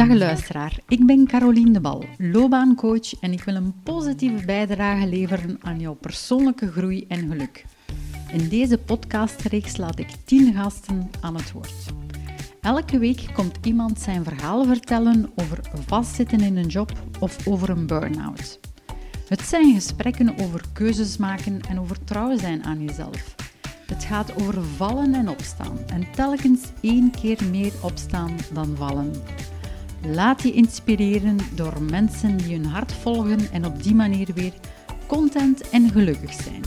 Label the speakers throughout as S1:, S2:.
S1: Dag luisteraar, ik ben Caroline de Bal, loopbaancoach en ik wil een positieve bijdrage leveren aan jouw persoonlijke groei en geluk. In deze podcastreeks laat ik 10 gasten aan het woord. Elke week komt iemand zijn verhaal vertellen over vastzitten in een job of over een burn-out. Het zijn gesprekken over keuzes maken en over trouw zijn aan jezelf. Het gaat over vallen en opstaan en telkens één keer meer opstaan dan vallen. Laat je inspireren door mensen die hun hart volgen en op die manier weer content en gelukkig zijn.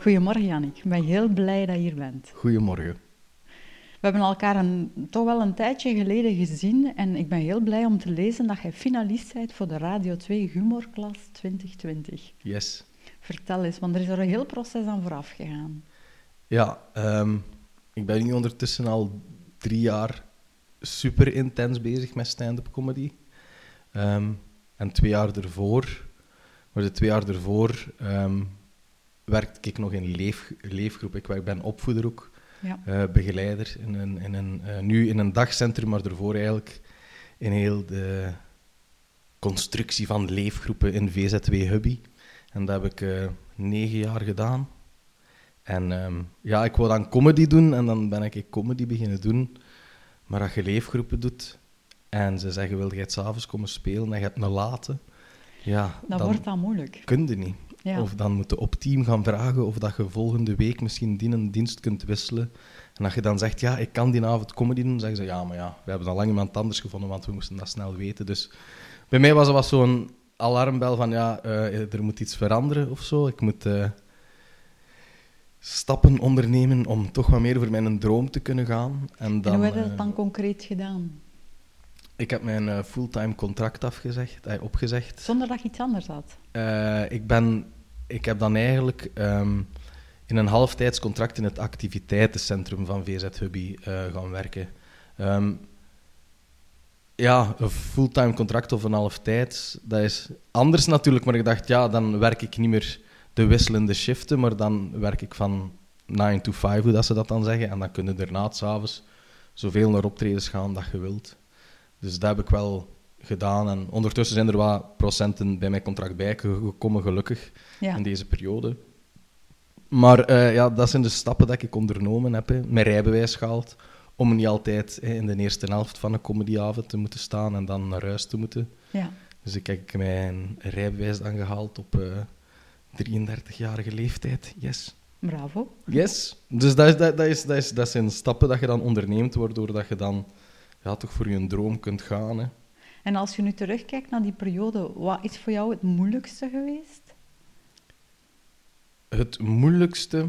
S1: Goedemorgen Jannik, ik ben heel blij dat je hier bent.
S2: Goedemorgen.
S1: We hebben elkaar een, toch wel een tijdje geleden gezien en ik ben heel blij om te lezen dat jij finalist bent voor de Radio 2 Humorklas 2020.
S2: Yes.
S1: Vertel eens, want er is er een heel proces aan vooraf gegaan.
S2: Ja, ehm, ik ben nu ondertussen al drie jaar super intens bezig met stand-up comedy. Ehm, en twee jaar ervoor, maar de twee jaar ervoor um, werkte ik nog in leef, leefgroep. Ik ben opvoeder ook,
S1: Ja.
S2: eh, begeleider, in een, in een, eh, nu in een dagcentrum, maar daarvoor eigenlijk in heel de constructie van leefgroepen in VZW Hubby. En dat heb ik eh, negen jaar gedaan. En ehm, ja, ik wou dan comedy doen en dan ben ik comedy beginnen doen. Maar als je leefgroepen doet en ze zeggen, wil jij het s'avonds komen spelen en je hebt een late, ja,
S1: Dan,
S2: dan
S1: wordt dat moeilijk.
S2: kun je niet.
S1: Ja.
S2: Of dan moeten op team gaan vragen of dat je volgende week misschien die een dienst kunt wisselen. En als je dan zegt, ja, ik kan die avond comedy doen, zeggen ze, ja, maar ja, we hebben al lang iemand anders gevonden, want we moesten dat snel weten. Dus bij mij was het was zo'n alarmbel van, ja, eh, er moet iets veranderen of zo. Ik moet eh, stappen ondernemen om toch wat meer voor mijn droom te kunnen gaan. En, dan,
S1: en hoe heb je
S2: eh,
S1: dat dan concreet gedaan?
S2: ik heb mijn eh, fulltime contract afgezegd, eh, opgezegd.
S1: Zonder dat je iets anders had?
S2: Eh, ik, ben, ik heb dan eigenlijk ehm, in een halftijds contract in het activiteitencentrum van VZ Hubby eh, gaan werken. Ehm, ja, een fulltime contract of een halftijds, dat is anders natuurlijk, maar ik dacht, ja, dan werk ik niet meer de wisselende shiften, maar dan werk ik van 9 to 5, hoe dat ze dat dan zeggen, en dan kun je daarna s'avonds zoveel naar optredens gaan dat je wilt. Dus dat heb ik wel gedaan. En ondertussen zijn er wat procenten bij mijn contract bijgekomen, gelukkig,
S1: Ja.
S2: in deze periode. Maar eh, ja, dat zijn de stappen dat ik ondernomen heb. Hè. Mijn rijbewijs gehaald, om niet altijd hè, in de eerste helft van een comedyavond te moeten staan en dan naar huis te moeten.
S1: ja.
S2: Dus ik heb mijn rijbewijs dan gehaald op eh 33-jarige leeftijd. Yes.
S1: Bravo.
S2: Yes. Dus dat, is, dat, dat, is, dat, is, dat zijn stappen dat je dan onderneemt, waardoor dat je dan ja, toch voor je droom kunt gaan. Hè.
S1: En als je nu terugkijkt naar die periode, wat is voor jou het moeilijkste geweest?
S2: Het moeilijkste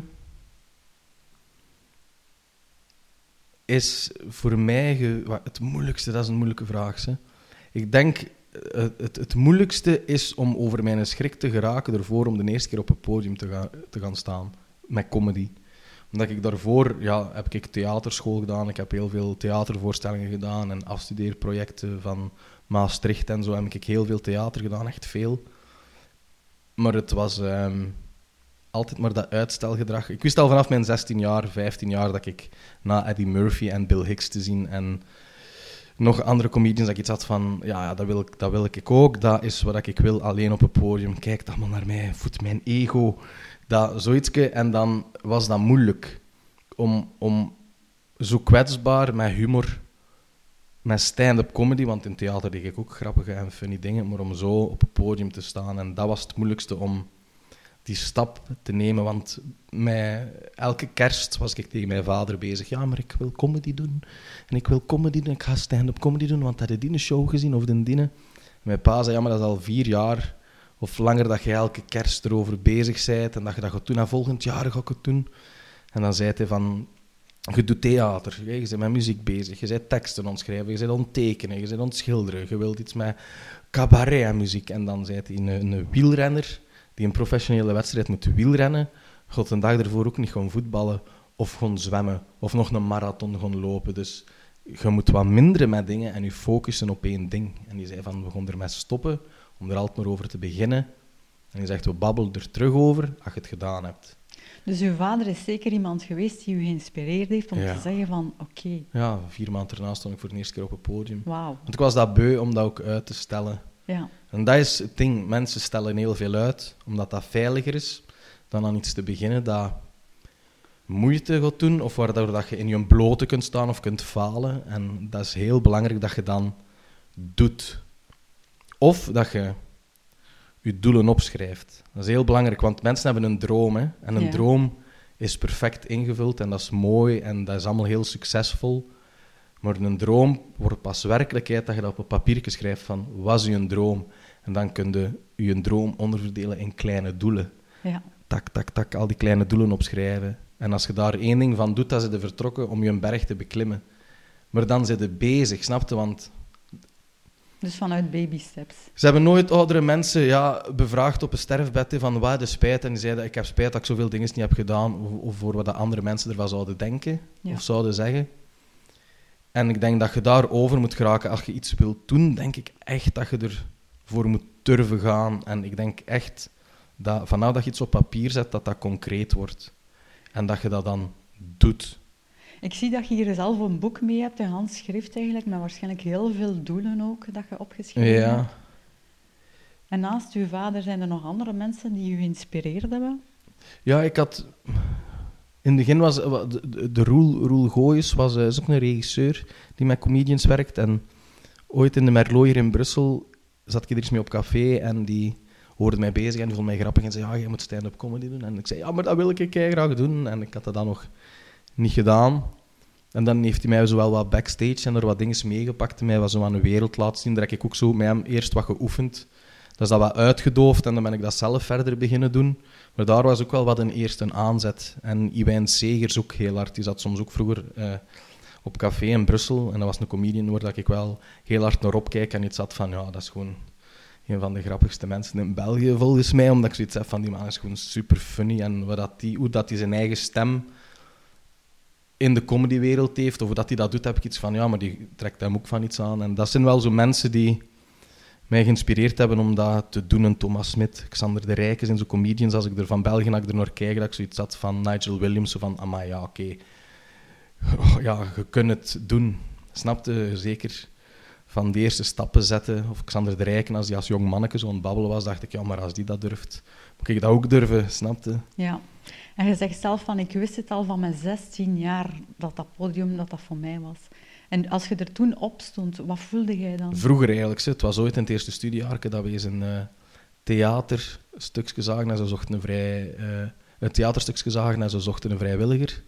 S2: is voor mij... Het moeilijkste, dat is een moeilijke vraag. Hè. Ik denk, eh, het, het moeilijkste is om over mijn schrik te geraken ervoor om de eerste keer op het podium te gaan, te gaan staan. Met comedy. Omdat ik daarvoor, ja, heb ik theaterschool gedaan. Ik heb heel veel theatervoorstellingen gedaan en afstudeerprojecten van Maastricht en zo heb ik heel veel theater gedaan, echt veel. Maar het was ehm, altijd maar dat uitstelgedrag. Ik wist al vanaf mijn 16 jaar, 15 jaar dat ik na Eddie Murphy en Bill Hicks te zien en nog andere comedians dat ik iets had van, ja, dat, wil ik, dat wil ik ook, dat is wat ik wil, alleen op het podium. Kijk allemaal naar mij, voed mijn ego, dat zoietsje. En dan was dat moeilijk om, om zo kwetsbaar met humor, met stand-up comedy, want in theater deed ik ook grappige en funny dingen, maar om zo op het podium te staan. En dat was het moeilijkste om die stap te nemen, want elke kerst was ik tegen mijn vader bezig. Ja, maar ik wil comedy doen. En ik wil comedy doen, ik ga stand-up comedy doen, want had je die show gezien of de dienen? Mijn pa zei, ja, maar dat is al vier jaar of langer dat je elke kerst erover bezig bent en dat je dat gaat doen. En volgend jaar ga ik het doen. En dan zei hij van, je doet theater, je bent met muziek bezig, je bent teksten ontschrijven, je bent onttekenen, je bent ontschilderen, je wilt iets met cabaret en muziek. En dan zei hij, een wielrenner die een professionele wedstrijd moet wielrennen, gaat een dag ervoor ook niet gewoon voetballen of gewoon zwemmen of nog een marathon gaan lopen. Dus je moet wat minderen met dingen en je focussen op één ding. En die zei van, we gaan ermee stoppen om er altijd maar over te beginnen. En die zegt, we babbelen er terug over als je het gedaan hebt.
S1: Dus uw vader is zeker iemand geweest die u geïnspireerd heeft om
S2: Ja.
S1: te zeggen van, oké,
S2: Ja, vier maanden daarna stond ik voor de eerste keer op het podium.
S1: wauw.
S2: Want ik was dat beu om dat ook uit te stellen.
S1: Ja,
S2: En dat is het ding. Mensen stellen heel veel uit, omdat dat veiliger is dan aan iets te beginnen dat moeite gaat doen, of waardoor dat je in je blote kunt staan of kunt falen. En dat is heel belangrijk dat je dan doet. Of dat je je doelen opschrijft. Dat is heel belangrijk, want mensen hebben een droom. Hè? En een
S1: Ja.
S2: droom is perfect ingevuld en dat is mooi en dat is allemaal heel succesvol. Maar een droom wordt pas werkelijkheid dat je dat op een papiertje schrijft van wat is je droom? En dan kun je je droom onderverdelen in kleine doelen.
S1: ja,
S2: Tak, tak, tak, al die kleine doelen opschrijven. En als je daar één ding van doet, dan ze vertrokken om je een berg te beklimmen. Maar dan zijn ze bezig, snap je? Want
S1: dus vanuit baby steps.
S2: ze hebben nooit oudere mensen ja, bevraagd op een sterfbed van wat is spijt. En die zeiden, ik heb spijt dat ik zoveel dingen niet heb gedaan. Of, of voor wat de andere mensen ervan zouden denken
S1: Ja.
S2: of zouden zeggen. En ik denk dat je daarover moet geraken. Als je iets wilt doen, denk ik echt dat je ervoor moet durven gaan. En ik denk echt dat vanaf dat je iets op papier zet, dat dat concreet wordt. En dat je dat dan doet.
S1: Ik zie dat je hier zelf een boek mee hebt, een handschrift eigenlijk, met waarschijnlijk heel veel doelen ook dat je opgeschreven hebt.
S2: Ja.
S1: En naast uw vader zijn er nog andere mensen die u geïnspireerd hebben?
S2: Ja, ik had... In het begin was wa- de, Roel, Roel Gooyes was, eh, is ook een regisseur die met comedians werkt. En ooit in de Merlot hier in Brussel zat ik er mee op café en die hoorde mij bezig en die vond mij grappig en zei, ja, jij moet stand-up comedy doen. En ik zei, ja, maar dat wil ik graag doen. En ik had dat dan nog niet gedaan. En dan heeft hij mij zo wel wat backstage en er wat dingen meegepakt mij wat zo aan de wereld laten zien. Daar heb ik ook zo met hem eerst wat geoefend. Dat is dat wat uitgedoofd en dan ben ik dat zelf verder beginnen doen. Maar daar was ook wel wat een eerste aanzet. En Iwijn Segers ook heel hard. Die zat soms ook vroeger eh, op café in Brussel. En dat was een comedian waar ik wel heel hard naar opkijk. En iets had van, ja, dat is gewoon een van de grappigste mensen in België, volgens mij. Omdat ik zoiets heb van, die man is gewoon super funny. En wat dat die, hoe dat hij zijn eigen stem in de comedywereld heeft, of hoe dat hij dat doet, heb ik iets van, ja, maar die trekt hem ook van iets aan. En dat zijn wel zo mensen die mij geïnspireerd hebben om dat te doen. En Thomas Smit, Xander de Rijken zijn zo comedians. Als ik er van België naar kijk, dat ik zoiets had van Nigel Williams. Zo van, ja, oké. Oh, ja, je kunt het doen. Snapte? Zeker van de eerste stappen zetten. Of Xander de Rijken, als die als jong manneke zo aan het babbelen was, dacht ik, ja, maar als die dat durft, moet ik dat ook durven. Snapte?
S1: Ja. En je zegt zelf van, ik wist het al van mijn 16 jaar, dat dat podium, dat dat voor mij was. En als je er toen op stond, wat voelde jij dan?
S2: Vroeger eigenlijk. Het was ooit in het eerste studiejaar dat we eens een eh theaterstukje zagen en ze zochten een vrij... eh, een theaterstukje zagen en ze zochten een vrijwilliger.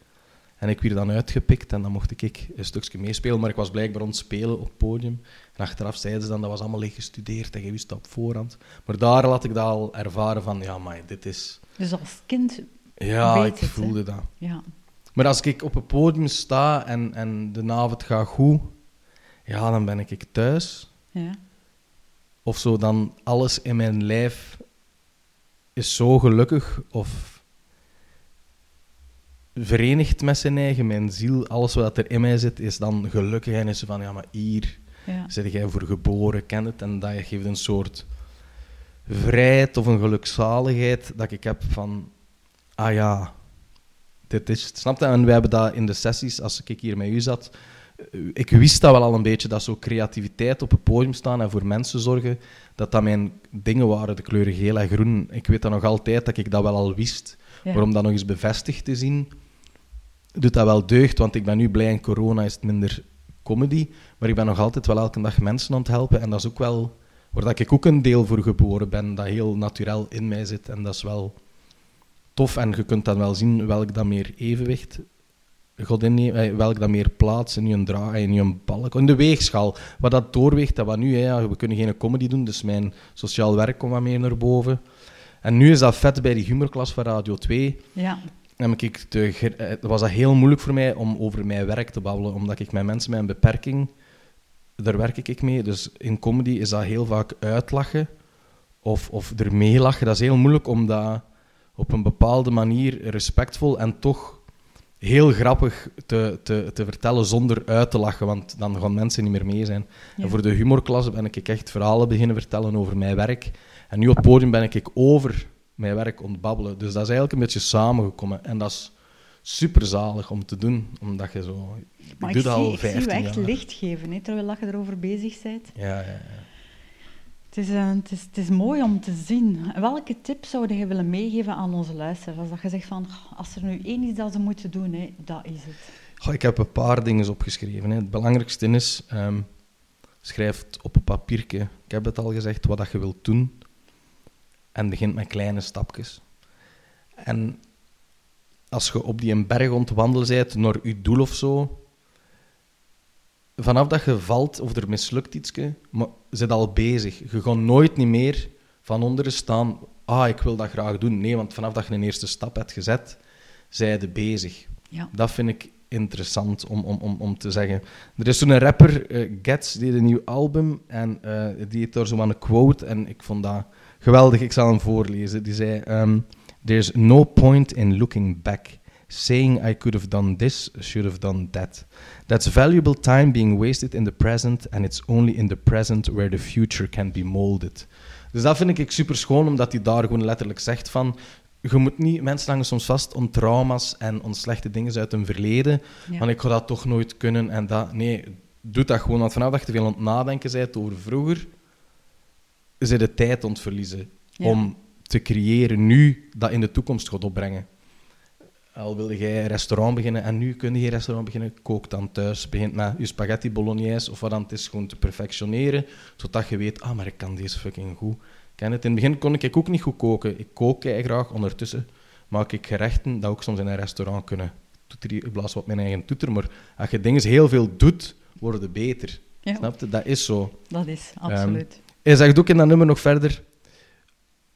S2: En ik werd dan uitgepikt en dan mocht ik een stukje meespelen, maar ik was blijkbaar aan het spelen op het podium. En achteraf zeiden ze dan, dat was allemaal leeg gestudeerd en je wist dat op voorhand. Maar daar had ik dat al ervaren van, ja, maar dit is...
S1: Dus als kind,
S2: Ja, ik
S1: het,
S2: voelde dat.
S1: ja.
S2: Maar als ik op het podium sta en, en de avond gaat goed, ja, dan ben ik thuis.
S1: ja.
S2: Of zo, dan alles in mijn lijf is zo gelukkig of verenigd met zijn eigen, mijn ziel, alles wat er in mij zit, is dan gelukkig en is van, ja, maar hier
S1: ja.
S2: zit jij voor geboren, ken het, en dat geeft een soort vrijheid of een gelukzaligheid dat ik heb van, ah ja, dit is het. Snap je? En wij hebben dat in de sessies, als ik hier met u zat, eh, ik wist dat wel al een beetje, dat zo creativiteit op het podium staan en voor mensen zorgen, dat dat mijn dingen waren, de kleuren geel en groen. Ik weet dat nog altijd, dat ik dat wel al wist.
S1: Ja.
S2: Maar om dat nog eens bevestigd te zien, doet dat wel deugd, want ik ben nu blij in corona is het minder comedy, maar ik ben nog altijd wel elke dag mensen aan het helpen en dat is ook wel waar ik ook een deel voor geboren ben, dat heel natuurlijk in mij zit en dat is wel tof en je kunt dan wel zien welk dat meer evenwicht God eh, welk dat meer plaats in je draai, in je balk, in de weegschaal. Wat dat doorweegt, dat wat nu, we kunnen geen comedy doen, dus mijn sociaal werk komt wat meer naar boven. En nu is dat vet bij die humorklas van Radio 2
S1: ja.
S2: Heb ik ger- eh, was dat heel moeilijk voor mij om over mijn werk te babbelen, omdat ik met mensen met een beperking, daar werk ik mee. Dus in comedy is dat heel vaak uitlachen of, of ermee lachen. Dat is heel moeilijk om dat op een bepaalde manier respectvol en toch heel grappig te, te, te vertellen zonder uit te lachen, want dan gaan mensen niet meer mee zijn.
S1: Ja.
S2: En voor de humorklas ben ik echt verhalen beginnen vertellen over mijn werk. En nu op het podium ben ik over mijn werk ontbabbelen. Dus dat is eigenlijk een beetje samengekomen. En dat is super zalig om te doen, omdat je zo...
S1: Maar
S2: ik
S1: ik, zie,
S2: al
S1: ik zie
S2: 15
S1: je echt
S2: jaar.
S1: licht geven, hè, terwijl je erover bezig bent.
S2: Ja, ja, ja.
S1: Het is, eh, het, is, het is mooi om te zien. Welke tip zou je willen meegeven aan onze luisteraars? Dat je zegt van, "Goh, als er nu één is dat ze moeten doen, hè, dat is het.
S2: Goh, ik heb een paar dingen opgeschreven. Hè. Het belangrijkste is, ehm, schrijf het op een papiertje. Ik heb het al gezegd, wat dat je wilt doen. En begint met kleine stapjes. En als je op die berg ontwandelen bent naar je doel of zo, vanaf dat je valt of er mislukt iets, maar zit al bezig. Je gaat nooit niet meer van onderen staan, ah, ik wil dat graag doen. Nee, want vanaf dat je een eerste stap hebt gezet, zij je bezig.
S1: Ja.
S2: Dat vind ik interessant om, om, om, om te zeggen. Er is zo'n rapper, eh Gets, die heeft een nieuw album en eh, die heeft daar zo aan een quote en ik vond dat geweldig. Ik zal hem voorlezen. Die zei, ehm, There's no point in looking back, saying I could have done this, should have done that. That's valuable time being wasted in the present and it's only in the present where the future can be molded. Dus dat vind ik super schoon, omdat hij daar gewoon letterlijk zegt van... Je moet niet... Mensen hangen soms vast om trauma's en om slechte dingen uit hun verleden.
S1: Ja.
S2: Want ik ga dat toch nooit kunnen en dat... Nee, doe dat gewoon. Want vanaf dat je te veel aan het nadenken bent over vroeger, je de tijd aan het verliezen
S1: Ja.
S2: om te creëren nu dat in de toekomst gaat opbrengen. Al wilde jij een restaurant beginnen en nu kun je geen restaurant beginnen, kook dan thuis. Begint met je spaghetti bolognese of wat dan het is, gewoon te perfectioneren, zodat je weet, ah, maar ik kan deze fucking goed. Ken het? In het begin kon ik ook niet goed koken. Ik kook graag, ondertussen maak ik gerechten dat ook soms in een restaurant kunnen. Toeter, ik blaas wat mijn eigen toeter, maar als je dingen heel veel doet, worden ze beter.
S1: Ja,
S2: Snap je? Dat is zo.
S1: dat is absoluut.
S2: Hij zegt ook in dat nummer nog verder: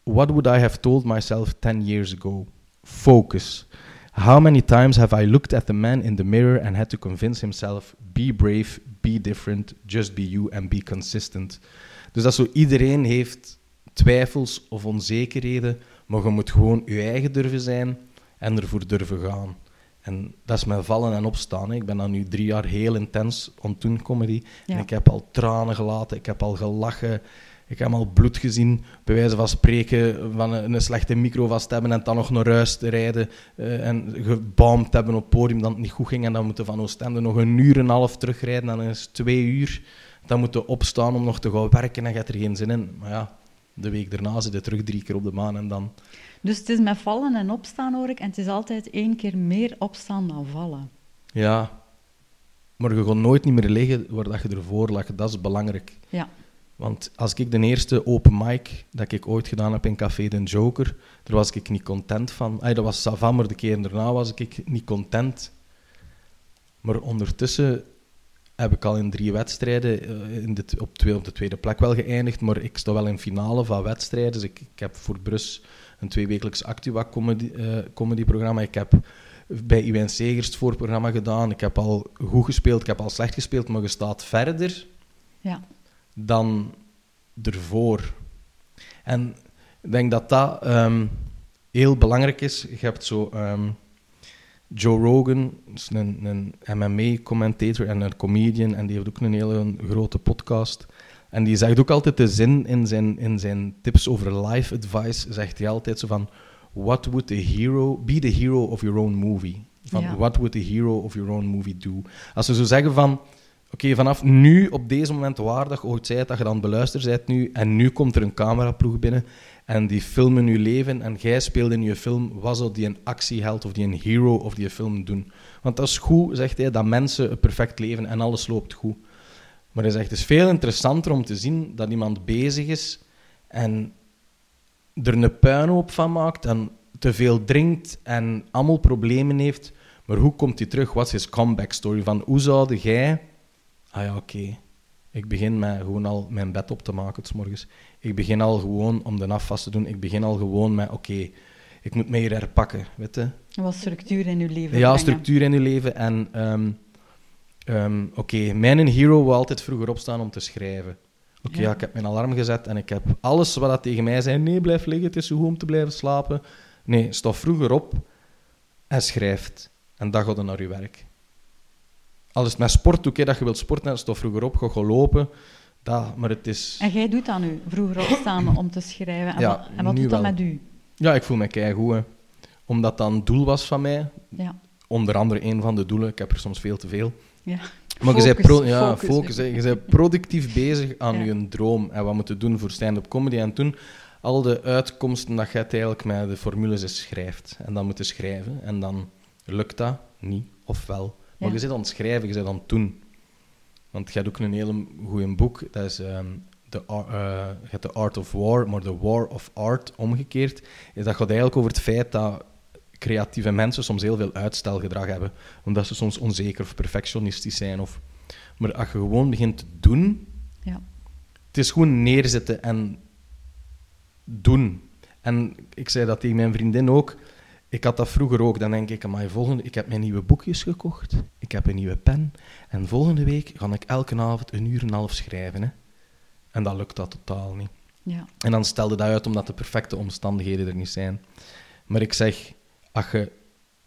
S2: What would I have told myself 10 years ago? Focus. How many times have I looked at the man in the mirror and had to convince himself: be brave, be different, just be you and be consistent. Dus dat zo iedereen heeft twijfels of onzekerheden, maar je moet gewoon je eigen durven zijn en ervoor durven gaan. En dat is mijn vallen en opstaan. hè. Ik ben dan nu drie jaar heel intens aan het doen, comedy.
S1: Ja.
S2: En ik heb al tranen gelaten, ik heb al gelachen, ik heb al bloed gezien, bij wijze van spreken, van een, een slechte micro vast hebben en dan nog naar huis te rijden eh, en gebaamd hebben op het podium dat het niet goed ging en dan moeten van Oostende nog een uur en een half terugrijden en dan is het twee uur. Dan moeten opstaan om nog te gaan werken en je hebt er geen zin in. Maar ja, de week daarna zit je terug drie keer op de maan en dan...
S1: Dus het is met vallen en opstaan hoor ik, en het is altijd één keer meer opstaan dan vallen.
S2: Ja, maar je gaat nooit niet meer liggen waar dat je ervoor lag. Dat is belangrijk.
S1: Ja,
S2: Want als ik de eerste open mic dat ik ooit gedaan heb in Café Den Joker, daar was ik niet content van. Ay, dat was Savan, maar de keer daarna was ik niet content. Maar ondertussen heb ik al in drie wedstrijden eh, in de, op, twee, op de tweede plek wel geëindigd, maar ik sta wel in finale van wedstrijden. Dus ik, ik heb voor Brus een tweewekelijks Actua comedy, eh, comedyprogramma. Ik heb bij Iwijn Segers het voorprogramma gedaan. Ik heb al goed gespeeld, ik heb al slecht gespeeld, maar je staat verder
S1: ja,
S2: dan ervoor. En ik denk dat dat ehm, heel belangrijk is. Je hebt zo ehm, Joe Rogan, is een, een MMA-commentator en een comedian, en die heeft ook een hele grote podcast. En die zegt ook altijd de zin in zijn, in zijn tips over life advice, zegt hij altijd zo van, what would the hero, be the hero of your own movie? Van,
S1: Ja.
S2: what would the hero of your own movie do? Als ze zo zeggen van, Oké, vanaf nu, op deze moment, waar dat je ooit zei dat je dan beluisterd bent nu, en nu komt er een cameraploeg binnen en die filmen je leven en jij speelt in je film, wat zou die een actieheld of die een hero of die film doen? Want dat is goed, zegt hij, dat mensen een perfect leven en alles loopt goed. Maar hij zegt, het is veel interessanter om te zien dat iemand bezig is en er een puinhoop van maakt en te veel drinkt en allemaal problemen heeft. Maar hoe komt hij terug? Wat is his comeback story? Van hoe zou jij... Ah ja, oké. Ik begin met gewoon al mijn bed op te maken, 's morgens. Ik begin al gewoon om de afwas te doen. Ik begin al gewoon met, oké, ik moet mij hier herpakken, weet je.
S1: wat structuur in uw leven
S2: Ja,
S1: brengen.
S2: structuur in je leven. En ehm, ehm, oké, mijn hero wil altijd vroeger opstaan om te schrijven. Oké,
S1: Ja.
S2: ja. ik heb mijn alarm gezet en ik heb alles wat dat tegen mij zei. Nee, blijf liggen, het is zo goed om te blijven slapen. Nee, sta vroeger op en schrijft. En dan ga je naar je werk. Al is het met sport, oké, dat je wilt sporten, sta vroeger op, ga gaan lopen. Dat, maar het is...
S1: En jij doet dat nu, vroeger opstaan om te schrijven. En
S2: Ja,
S1: wat, en wat doet dat
S2: wel.
S1: met u?
S2: Ja, ik voel me keigoed. hè. Omdat dat een doel was van mij.
S1: Ja.
S2: Onder andere een van de doelen. Ik heb er soms veel te veel.
S1: ja.
S2: Maar je bent, pro- ja,
S1: focus.
S2: focus, hè. je bent productief bezig aan je droom en wat moet je doen voor stand-up comedy. En toen, al de uitkomsten dat je eigenlijk met de formules schrijft. En dan moet je schrijven. En dan lukt dat niet, of wel. Maar je zit aan het schrijven, je zit aan het doen. Want je hebt ook een hele goeie boek. Dat is ehm eh, The Art of War, maar The War of Art omgekeerd. Is dat gaat eigenlijk over het feit dat creatieve mensen soms heel veel uitstelgedrag hebben. Omdat ze soms onzeker of perfectionistisch zijn. Of... Maar als je gewoon begint te doen,
S1: Ja.
S2: het is gewoon neerzetten en doen. En ik zei dat tegen mijn vriendin ook. Ik had dat vroeger ook. Dan denk ik, maar volgende, ik heb mijn nieuwe boekjes gekocht. Ik heb een nieuwe pen. En volgende week ga ik elke avond een uur en een half schrijven. Hè. En dat lukt dat totaal niet.
S1: Ja.
S2: En dan stelde dat uit omdat de perfecte omstandigheden er niet zijn. Maar ik zeg, als je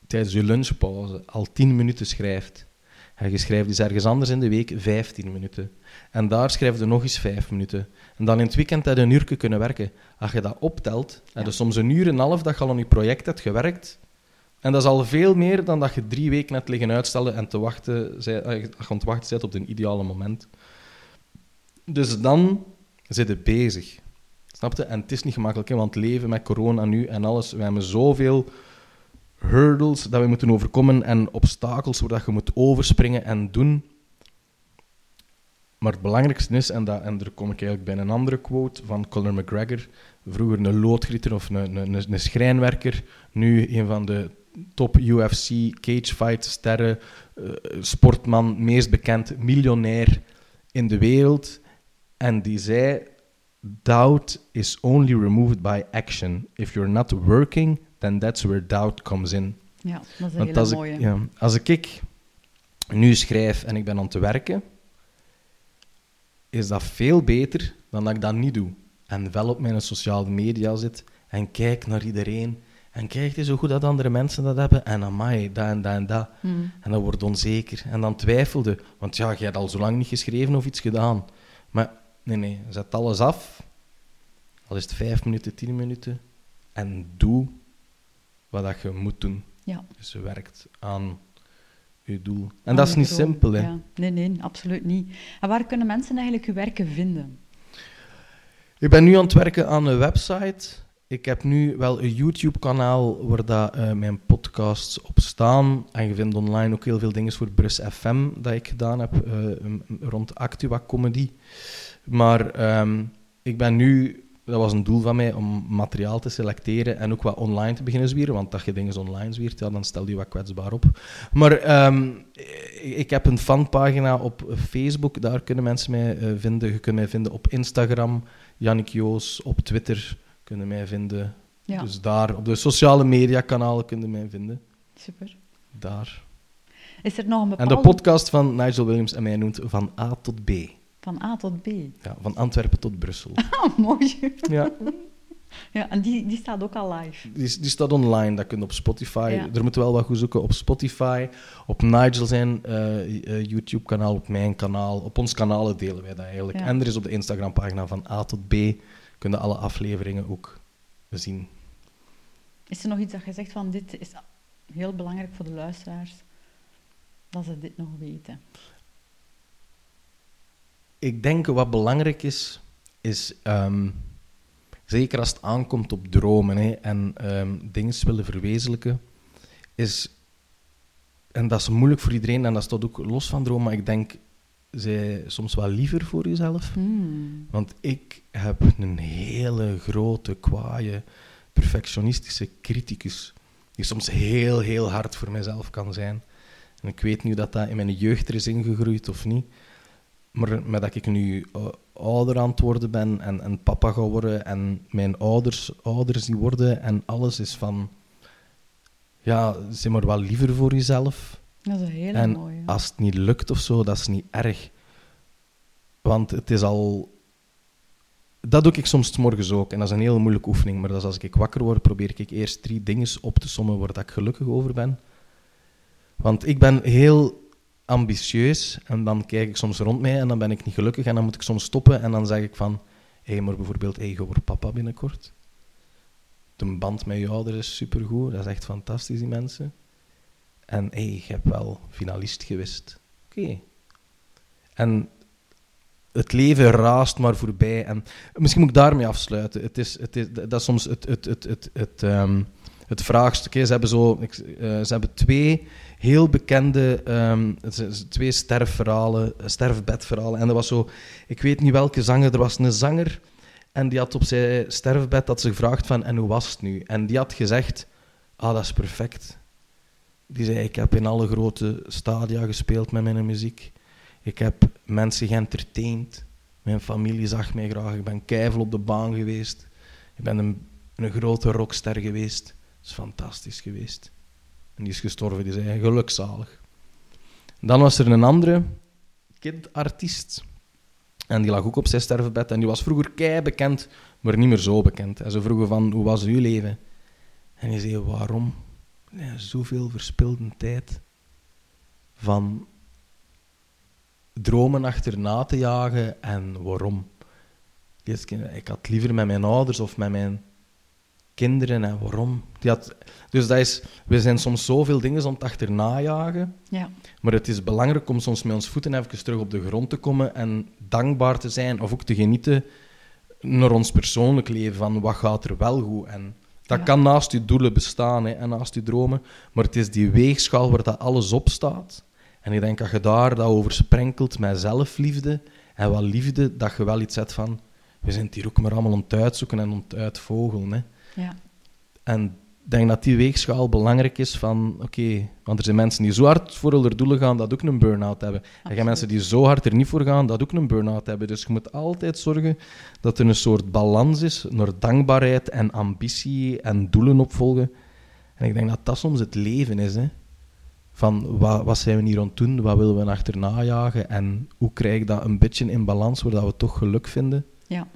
S2: tijdens je lunchpauze al 10 minuten schrijft, en je schrijft dus ergens anders in de week 15 minuten, en daar schrijf je nog eens 5 minuten, en dan in het weekend heb je een uur kunnen werken. Als je dat optelt, heb je
S1: Ja.
S2: soms een uur en een half dat je al aan je project hebt gewerkt, en dat is al veel meer dan dat je drie weken hebt liggen uitstellen en te wachten, eh, je wachten bent op een ideale moment. Dus dan zit je bezig. Snap je? En het is niet gemakkelijk, hè, want leven met corona nu en alles, we hebben zoveel hurdles dat we moeten overkomen en obstakels waar dat je moet overspringen en doen. Maar het belangrijkste is, en, en daar kom ik eigenlijk bij een andere quote van Conor McGregor, vroeger een loodgieter of een, een, een, schrijnwerker, nu een van de top UFC cagefight sterren, eh, sportman, meest bekend, miljonair in de wereld. En die zei, doubt is only removed by action. If you're not working, then that's where doubt comes in.
S1: ja, dat is een
S2: Want
S1: hele
S2: ik,
S1: mooie.
S2: ja, als ik nu schrijf en ik ben aan het werken, is dat veel beter dan dat ik dat niet doe. En wel op mijn sociale media zit en kijk naar iedereen. En kijk eens hoe goed dat andere mensen dat hebben. En amai, dat en dat en dat.
S1: Hmm.
S2: En dan wordt onzeker. En dan twijfelde. Want ja, je hebt al zo lang niet geschreven of iets gedaan. Maar nee, nee, zet alles af. Al is het vijf minuten, tien minuten. En doe wat dat je moet doen.
S1: Ja.
S2: Dus je werkt aan je doel. En dat is niet simpel, hè.
S1: Ja. Nee, nee, absoluut niet. En waar kunnen mensen eigenlijk je werken vinden?
S2: Ik ben nu aan het werken aan een website. Ik heb nu wel een YouTube-kanaal waar dat, eh, mijn podcasts op staan. En je vindt online ook heel veel dingen voor Brus FM dat ik gedaan heb eh, rond Actua Comedy. Maar ehm, ik ben nu, dat was een doel van mij, om materiaal te selecteren en ook wat online te beginnen zwieren. Want dat je dingen online zwiert, ja, dan stel je wat kwetsbaar op. Maar ehm, ik ik heb een fanpagina op Facebook, daar kunnen mensen mij eh, vinden. Je kunt mij vinden op Instagram, Jannik Joos, op Twitter kunnen mij vinden.
S1: Ja,
S2: Dus daar, op de sociale media kanalen kunnen mij vinden.
S1: super.
S2: Daar.
S1: Is er nog een
S2: En
S1: bepaalde...
S2: de podcast van Nigel Williams en mij noemt Van A tot B.
S1: Van A tot B.
S2: Ja, van Antwerpen tot Brussel.
S1: Ah, mooi.
S2: Ja,
S1: Ja, en die, die staat ook al live.
S2: die, die staat online, dat kun je op Spotify.
S1: Ja.
S2: Er moet wel wat goed zoeken op Spotify, op Nigel zijn eh, eh, YouTube-kanaal, op mijn kanaal. Op ons kanalen delen wij dat eigenlijk.
S1: Ja.
S2: En er is op de Instagram-pagina van A tot B, kunnen alle afleveringen ook zien.
S1: Is er nog iets dat je zegt van dit is heel belangrijk voor de luisteraars? Dat ze dit nog weten.
S2: Ik denk wat belangrijk is, is ehm, zeker als het aankomt op dromen hè, en ehm, dingen willen verwezenlijken, is, en dat is moeilijk voor iedereen en dat staat ook los van dromen, maar ik denk, zij soms wel liever voor jezelf.
S1: Hmm.
S2: Want ik heb een hele grote, kwaaie, perfectionistische criticus, die soms heel, heel hard voor mezelf kan zijn. En ik weet niet dat dat in mijn jeugd er is ingegroeid of niet. Maar met dat ik nu eh, ouder aan het worden ben en, en papa ga worden en mijn ouders ouders die worden en alles is van... Ja, zeg maar wel liever voor jezelf.
S1: Dat is een hele
S2: En
S1: mooie.
S2: als het niet lukt of zo, dat is niet erg. Want het is al... Dat doe ik soms 's morgens ook. En dat is een hele moeilijke oefening. Maar dat is als ik wakker word, probeer ik eerst drie dingen op te sommen waar dat ik gelukkig over ben. Want ik ben heel ambitieus. En dan kijk ik soms rond mij en dan ben ik niet gelukkig. En dan moet ik soms stoppen en dan zeg ik van... Hé, maar bijvoorbeeld, hé, je wordt papa binnenkort. de band met je ouders is supergoed. Dat is echt fantastisch, die mensen. En hé, hey, je wel finalist geweest. Oké. En het leven raast maar voorbij. En misschien moet ik daarmee afsluiten. Het is, het is, dat is soms het, het, het, het, het, um, het vraagstuk. Ze hebben, zo, uh, ze hebben twee heel bekende um, twee sterfverhalen, sterfbedverhalen. En er was zo, ik weet niet welke zanger, er was een zanger en die had op zijn sterfbed dat ze gevraagd van, en hoe was het nu? En die had gezegd, ah, dat is perfect. Die zei, ik heb in alle grote stadia gespeeld met mijn muziek. Ik heb mensen geëntertained. Mijn familie zag mij graag. Ik ben keivel op de baan geweest. Ik ben een, een grote rockster geweest. Is fantastisch geweest. En die is gestorven, die zei gelukzalig. Dan was er een andere kindartiest. En die lag ook op zijn sterfbed. En die was vroeger kei bekend, maar niet meer zo bekend. En ze vroegen van, hoe was uw leven? En hij zei, waarom? Ja, zoveel verspilde tijd. Van dromen achterna te jagen en waarom. Ik had liever met mijn ouders of met mijn kinderen en waarom. Die had, dus dat is, we zijn soms zoveel dingen aan het achterna jagen,
S1: ja.
S2: maar het is belangrijk om soms met ons voeten even terug op de grond te komen en dankbaar te zijn of ook te genieten naar ons persoonlijk leven, van wat gaat er wel goed. En dat kan naast je doelen bestaan hè, en naast je dromen, maar het is die weegschaal waar dat alles op staat. En ik denk dat je daar dat over sprenkelt met zelfliefde en wat liefde, dat je wel iets zet van, we zijn het hier ook maar allemaal om het uitzoeken en om het uitvogelen. Hè.
S1: Ja.
S2: En ik denk dat die weegschaal belangrijk is van, oké, want er zijn mensen die zo hard voor hun doelen gaan, dat ook een burn-out hebben. Absoluut. Er zijn mensen die zo hard er niet voor gaan, dat ook een burn-out hebben. Dus je moet altijd zorgen dat er een soort balans is naar dankbaarheid en ambitie en doelen opvolgen. En ik denk dat dat soms het leven is, hè. Van, wat, wat zijn we hier aan het doen, wat willen we achterna jagen en hoe krijg ik dat een beetje in balans, zodat we toch geluk vinden.
S1: Ja.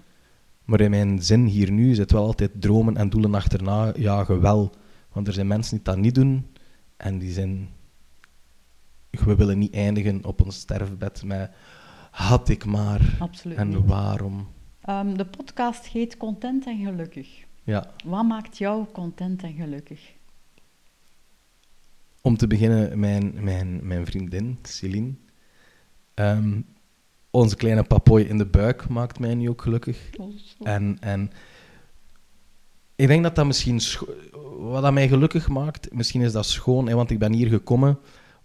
S2: Maar in mijn zin hier nu zit wel altijd dromen en doelen achterna jagen wel. Want er zijn mensen die dat niet doen en die zijn... We willen niet eindigen op ons sterfbed met had ik maar
S1: Absoluut
S2: en
S1: niet.
S2: waarom.
S1: Um, de podcast heet Content en Gelukkig.
S2: Ja.
S1: Wat maakt jou content en gelukkig?
S2: Om te beginnen, mijn, mijn, mijn vriendin, Celine. Um, onze kleine papooi in de buik maakt mij nu ook gelukkig. En, en ik denk dat dat misschien... Wat dat mij gelukkig maakt, misschien is dat schoon, hè, want ik ben hier gekomen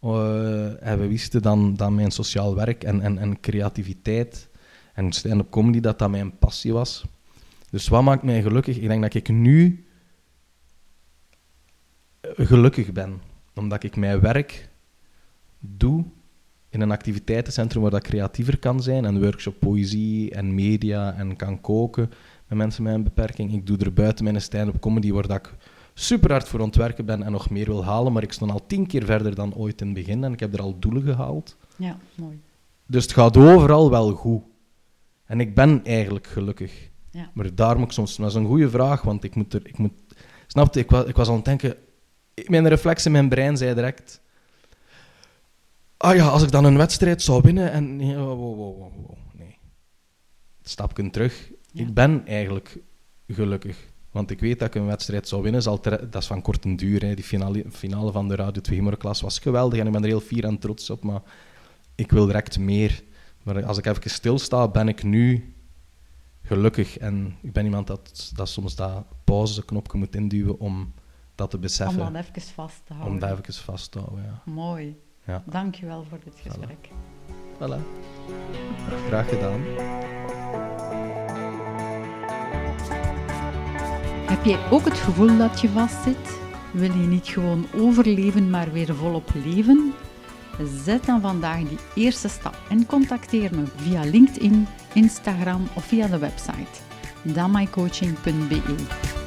S2: uh, en we wisten dan, dan mijn sociaal werk en, en, en creativiteit en stand-up comedy, dat dat mijn passie was. Dus wat maakt mij gelukkig? Ik denk dat ik nu gelukkig ben, omdat ik mijn werk doe in een activiteitencentrum waar dat creatiever kan zijn, en workshop poëzie en media en kan koken met mensen met een beperking. Ik doe er buiten mijn stand-up comedy waar dat ik super hard voor ontwerken ben en nog meer wil halen, maar ik stond al tien keer verder dan ooit in het begin en ik heb er al doelen gehaald.
S1: Ja, mooi.
S2: Dus het gaat overal wel goed. En ik ben eigenlijk gelukkig.
S1: Ja.
S2: Maar daar moet ik soms... Dat is een goede vraag, want ik moet er... Ik moet, snapte, ik was, ik was aan het denken... Mijn reflex in mijn brein zei direct ah ja, als ik dan een wedstrijd zou winnen en... Nee, wow, wow, wow, wow. nee. Stapje terug.
S1: Ja.
S2: Ik ben eigenlijk gelukkig. Want ik weet dat ik een wedstrijd zou winnen. Zal dat is van korte duur. Hè. Die finale, finale van de Radio 2 Humorklas was geweldig en ik ben er heel fier en trots op. Maar ik wil direct meer. Maar als ik even stilsta, ben ik nu gelukkig. En ik ben iemand dat, dat soms dat pauzeknopje moet induwen om dat te
S1: Om
S2: beseffen.
S1: dat even vast te houden.
S2: Om dat even vast te houden, ja.
S1: Mooi.
S2: Ja.
S1: Dank je wel voor dit gesprek.
S2: Voilà. Graag gedaan.
S1: Heb jij ook het gevoel dat je vastzit? Wil je niet gewoon overleven, maar weer volop leven? Zet dan vandaag die eerste stap en contacteer me via LinkedIn, Instagram of via de website damaicoaching.be.